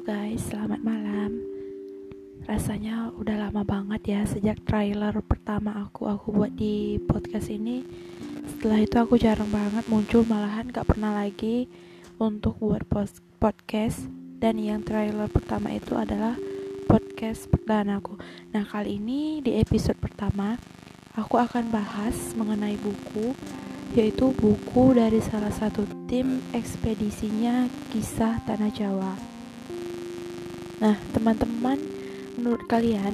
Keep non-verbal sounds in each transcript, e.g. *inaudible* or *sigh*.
Guys, selamat malam. Rasanya udah lama banget ya sejak trailer pertama aku aku buat di podcast ini. Setelah itu aku jarang banget muncul, malahan gak pernah lagi untuk buat podcast. Dan yang trailer pertama itu adalah podcast perdana aku. Nah kali ini di episode pertama aku akan bahas mengenai buku yaitu buku dari salah satu tim ekspedisinya kisah Tanah Jawa. Nah, teman-teman, menurut kalian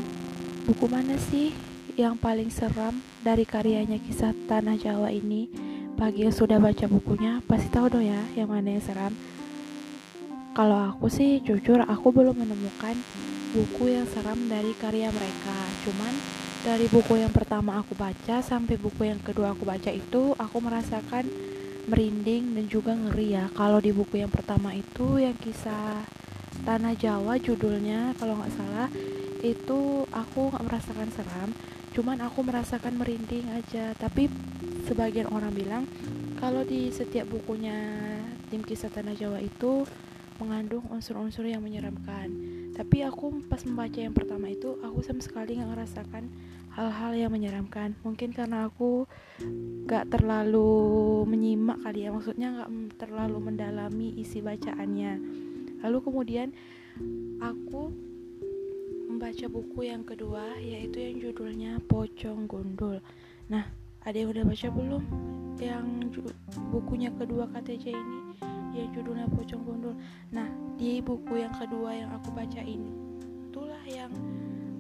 buku mana sih yang paling seram dari karyanya kisah Tanah Jawa ini? Bagi yang sudah baca bukunya, pasti tahu dong ya yang mana yang seram. Kalau aku sih jujur aku belum menemukan buku yang seram dari karya mereka. Cuman dari buku yang pertama aku baca sampai buku yang kedua aku baca itu aku merasakan merinding dan juga ngeri ya kalau di buku yang pertama itu yang kisah Tanah Jawa judulnya kalau nggak salah. Itu aku nggak merasakan seram cuman aku merasakan merinding aja. Tapi sebagian orang bilang kalau di setiap bukunya tim kisah Tanah Jawa itu mengandung unsur-unsur yang menyeramkan. Tapi aku pas membaca yang pertama itu aku sama sekali nggak ngerasakan hal-hal yang menyeramkan. Mungkin karena aku gak terlalu menyimak kali ya maksudnya gak terlalu mendalami isi bacaannya lalu kemudian aku membaca buku yang kedua yaitu yang judulnya Pocong Gondol nah ada yang udah baca belum? Yang bukunya kedua KTJ ini yang judulnya Pocong Gondol nah di buku yang kedua yang aku baca ini itulah yang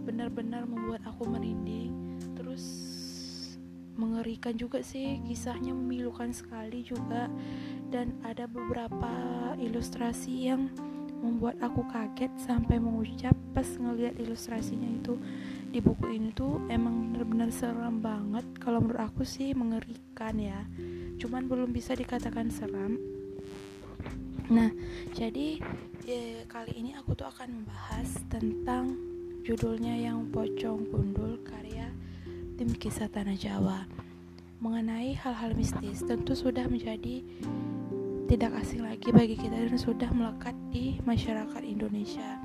benar-benar membuat aku merinding terus mengerikan juga sih kisahnya memilukan sekali juga dan ada beberapa ilustrasi yang membuat aku kaget sampai mengucap pas ngelihat ilustrasinya itu. Di buku ini tuh emang benar-benar seram banget. Kalau menurut aku sih mengerikan ya. Cuman belum bisa dikatakan seram. Nah jadi ya, kali ini aku tuh akan membahas tentang Judulnya yang Pocong Gundul karya tim kisah Tanah Jawa. Mengenai hal-hal mistis tentu sudah menjadi tidak asing lagi bagi kita dan sudah melekat di masyarakat Indonesia.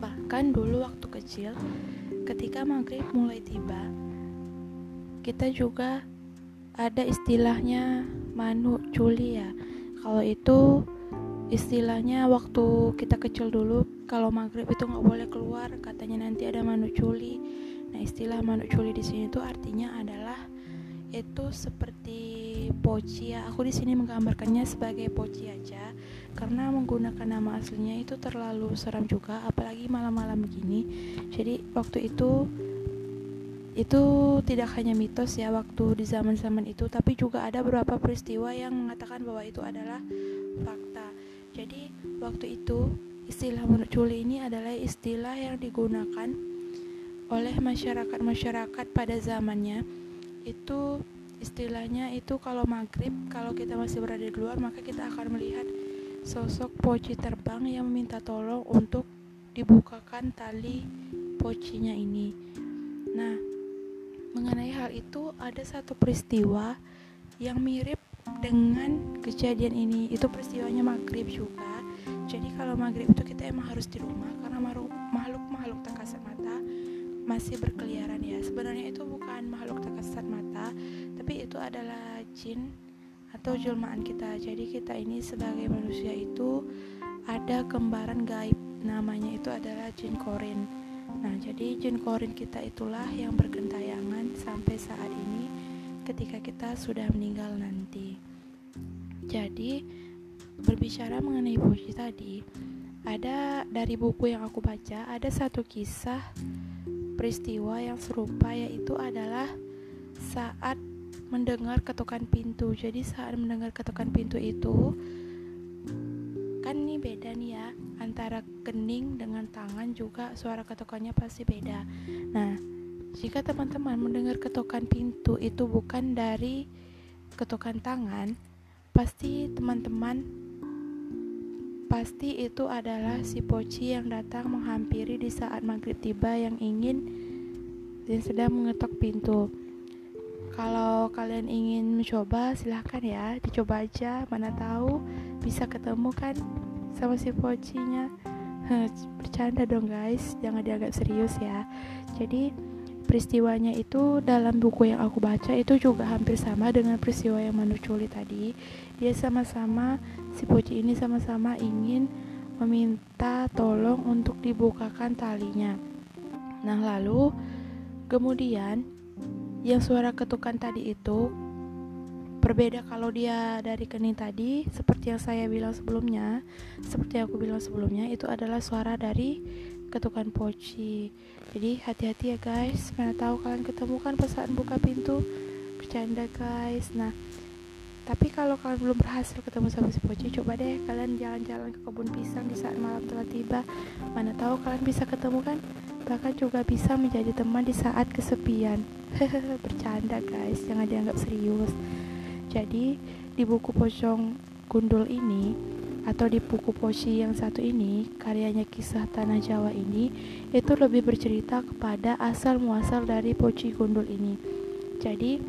Bahkan dulu waktu kecil, ketika maghrib mulai tiba, kita juga ada istilahnya manu culi ya. Kalau itu istilahnya waktu kita kecil dulu kalau maghrib itu nggak boleh keluar katanya nanti ada manuk culi nah istilah manuk culi di sini itu artinya adalah itu seperti poci ya aku di sini menggambarkannya sebagai poci aja karena menggunakan nama aslinya itu terlalu seram juga apalagi malam-malam begini. Jadi waktu itu itu tidak hanya mitos ya waktu di zaman-zaman itu tapi juga ada beberapa peristiwa yang mengatakan bahwa itu adalah fakta. Jadi waktu itu istilah menculi ini adalah istilah yang digunakan oleh masyarakat-masyarakat pada zamannya. Itu istilahnya itu kalau maghrib kalau kita masih berada di luar maka kita akan melihat sosok poci terbang yang meminta tolong untuk dibukakan tali pocinya ini. Nah, mengenai hal itu ada satu peristiwa yang mirip dengan kejadian ini. Itu peristiwanya maghrib juga. Jadi kalau maghrib itu kita emang harus di rumah karena makhluk makhluk tak kasat mata masih berkeliaran ya. Sebenarnya itu bukan makhluk tak kasat mata tapi itu adalah jin atau jelmaan kita. Jadi kita ini sebagai manusia itu ada kembaran gaib. Namanya itu adalah jin korin. Nah jadi jin korin kita itulah yang bergentayangan sampai saat ini ketika kita sudah meninggal nanti. Jadi berbicara mengenai puisi tadi, ada dari buku yang aku baca ada satu kisah peristiwa yang serupa yaitu adalah saat mendengar ketukan pintu. Jadi saat mendengar ketukan pintu itu kan ini beda nih ya antara kening dengan tangan juga suara ketukannya pasti beda. Nah, jika teman-teman mendengar ketukan pintu itu bukan dari ketukan tangan, Pasti teman-teman Pasti itu adalah si Poci yang datang menghampiri di saat maghrib tiba yang ingin dan sedang mengetok pintu. Kalau kalian ingin mencoba, silahkan ya, dicoba aja. Mana tahu bisa ketemu kan sama si Pocinya. bercanda dong guys jangan dianggap serius ya jadi peristiwanya itu dalam buku yang aku baca itu juga hampir sama dengan peristiwa yang Manu Culi tadi. Dia sama-sama si Poci ini sama-sama ingin meminta tolong untuk dibukakan talinya. Nah lalu kemudian yang suara ketukan tadi itu berbeda kalau dia dari kening tadi seperti yang saya bilang sebelumnya seperti yang aku bilang sebelumnya itu adalah suara dari ketukan poci jadi hati-hati ya guys. Mana tahu kalian ketemu kan pas saat buka pintu. Bercanda guys. Nah tapi kalau kalian belum berhasil ketemu sama si poci coba deh kalian jalan-jalan ke kebun pisang di saat malam telah tiba. Mana tahu kalian bisa ketemu kan? Bahkan juga bisa menjadi teman di saat kesepian. *laughs* Bercanda guys. Jangan dianggap serius. Jadi di buku pocong gundul ini atau di buku Poci yang satu ini, karyanya kisah Tanah Jawa ini, itu lebih bercerita kepada asal muasal dari Poci Gundul ini. Jadi,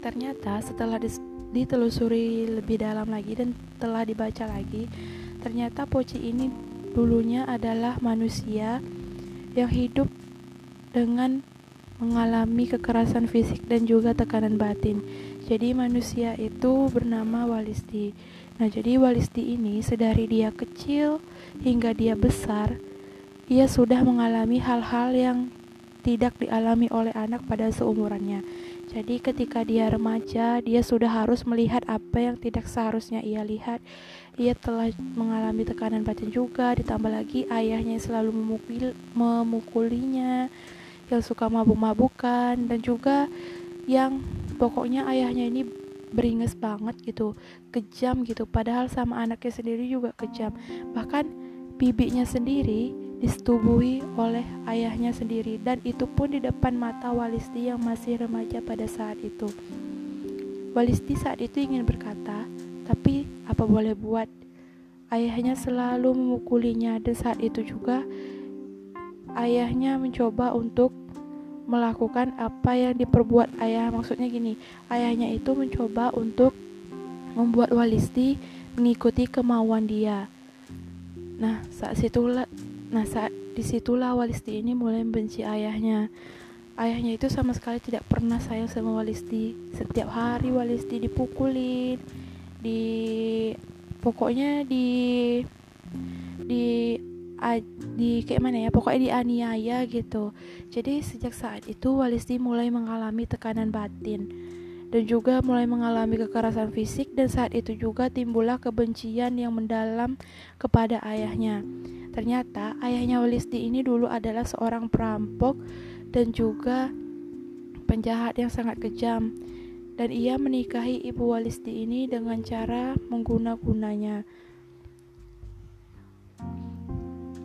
ternyata setelah ditelusuri lebih dalam lagi dan telah dibaca lagi, ternyata Poci ini dulunya adalah manusia yang hidup dengan mengalami kekerasan fisik dan juga tekanan batin. Jadi manusia itu bernama Walisti. Nah, jadi Walisti ini sedari dia kecil hingga dia besar, ia sudah mengalami hal-hal yang tidak dialami oleh anak pada seumurannya. Jadi ketika dia remaja, dia sudah harus melihat apa yang tidak seharusnya ia lihat. Ia telah mengalami tekanan batin juga, ditambah lagi ayahnya selalu memukul, memukulinya, yang suka mabuk-mabukan dan juga yang pokoknya ayahnya ini beringes banget gitu kejam gitu. Padahal sama anaknya sendiri juga kejam. Bahkan bibinya sendiri disetubuhi oleh ayahnya sendiri dan itu pun di depan mata Walisti yang masih remaja pada saat itu. Walisti saat itu ingin berkata tapi apa boleh buat? Ayahnya selalu memukulinya dan saat itu juga ayahnya mencoba untuk melakukan apa yang diperbuat ayah. Maksudnya gini ayahnya itu mencoba untuk membuat Walisti mengikuti kemauan dia. Nah saat situlah nah saat di situlah Walisti ini mulai membenci ayahnya. Ayahnya itu sama sekali tidak pernah sayang sama Walisti. Setiap hari Walisti dipukulin di pokoknya di di di kayak mana ya pokoknya dianiaya gitu. Jadi sejak saat itu Walisti mulai mengalami tekanan batin dan juga mulai mengalami kekerasan fisik dan saat itu juga timbullah kebencian yang mendalam kepada ayahnya. Ternyata ayahnya Walisti ini dulu adalah seorang perampok dan juga penjahat yang sangat kejam. Dan ia menikahi ibu Walisti ini dengan cara mengguna-gunanya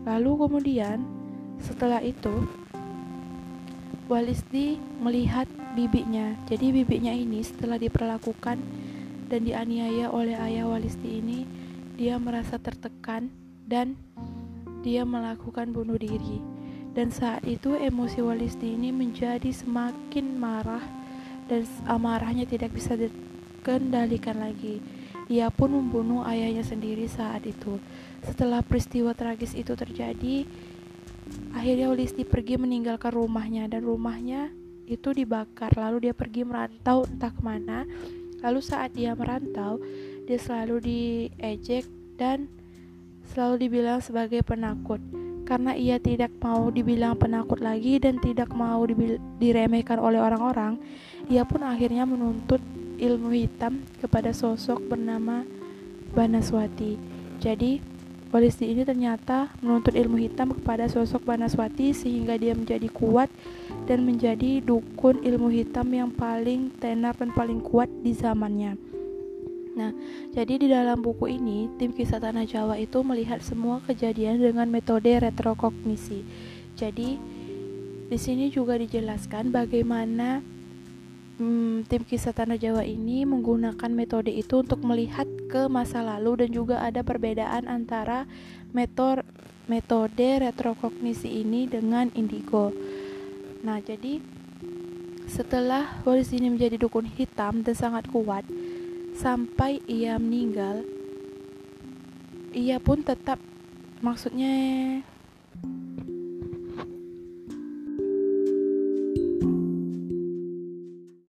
Lalu kemudian setelah itu Walisti melihat bibinya. Jadi bibinya ini setelah diperlakukan dan dianiaya oleh ayah Walisti ini, dia merasa tertekan dan dia melakukan bunuh diri. Dan saat itu emosi Walisti ini menjadi semakin marah dan amarahnya tidak bisa dikendalikan lagi. Ia pun membunuh ayahnya sendiri saat itu. Setelah peristiwa tragis itu terjadi, akhirnya Ulisti pergi meninggalkan rumahnya dan rumahnya itu dibakar. Lalu dia pergi merantau entah ke mana. Lalu saat dia merantau, dia selalu diejek dan selalu dibilang sebagai penakut. Karena ia tidak mau dibilang penakut lagi dan tidak mau diremehkan oleh orang-orang, ia pun akhirnya menuntut ilmu hitam kepada sosok bernama Banaswati. Jadi, Walisti ini ternyata menuntut ilmu hitam kepada sosok Banaswati sehingga dia menjadi kuat dan menjadi dukun ilmu hitam yang paling tenar dan paling kuat di zamannya. Nah, jadi di dalam buku ini, tim kisah Tanah Jawa itu melihat semua kejadian dengan metode retrokognisi. Jadi, di sini juga dijelaskan bagaimana hmm, tim kisah Tanah Jawa ini menggunakan metode itu untuk melihat ke masa lalu dan juga ada perbedaan antara metode metode retrokognisi ini dengan indigo. Nah, jadi setelah Waris ini menjadi dukun hitam dan sangat kuat sampai ia meninggal, ia pun tetap maksudnya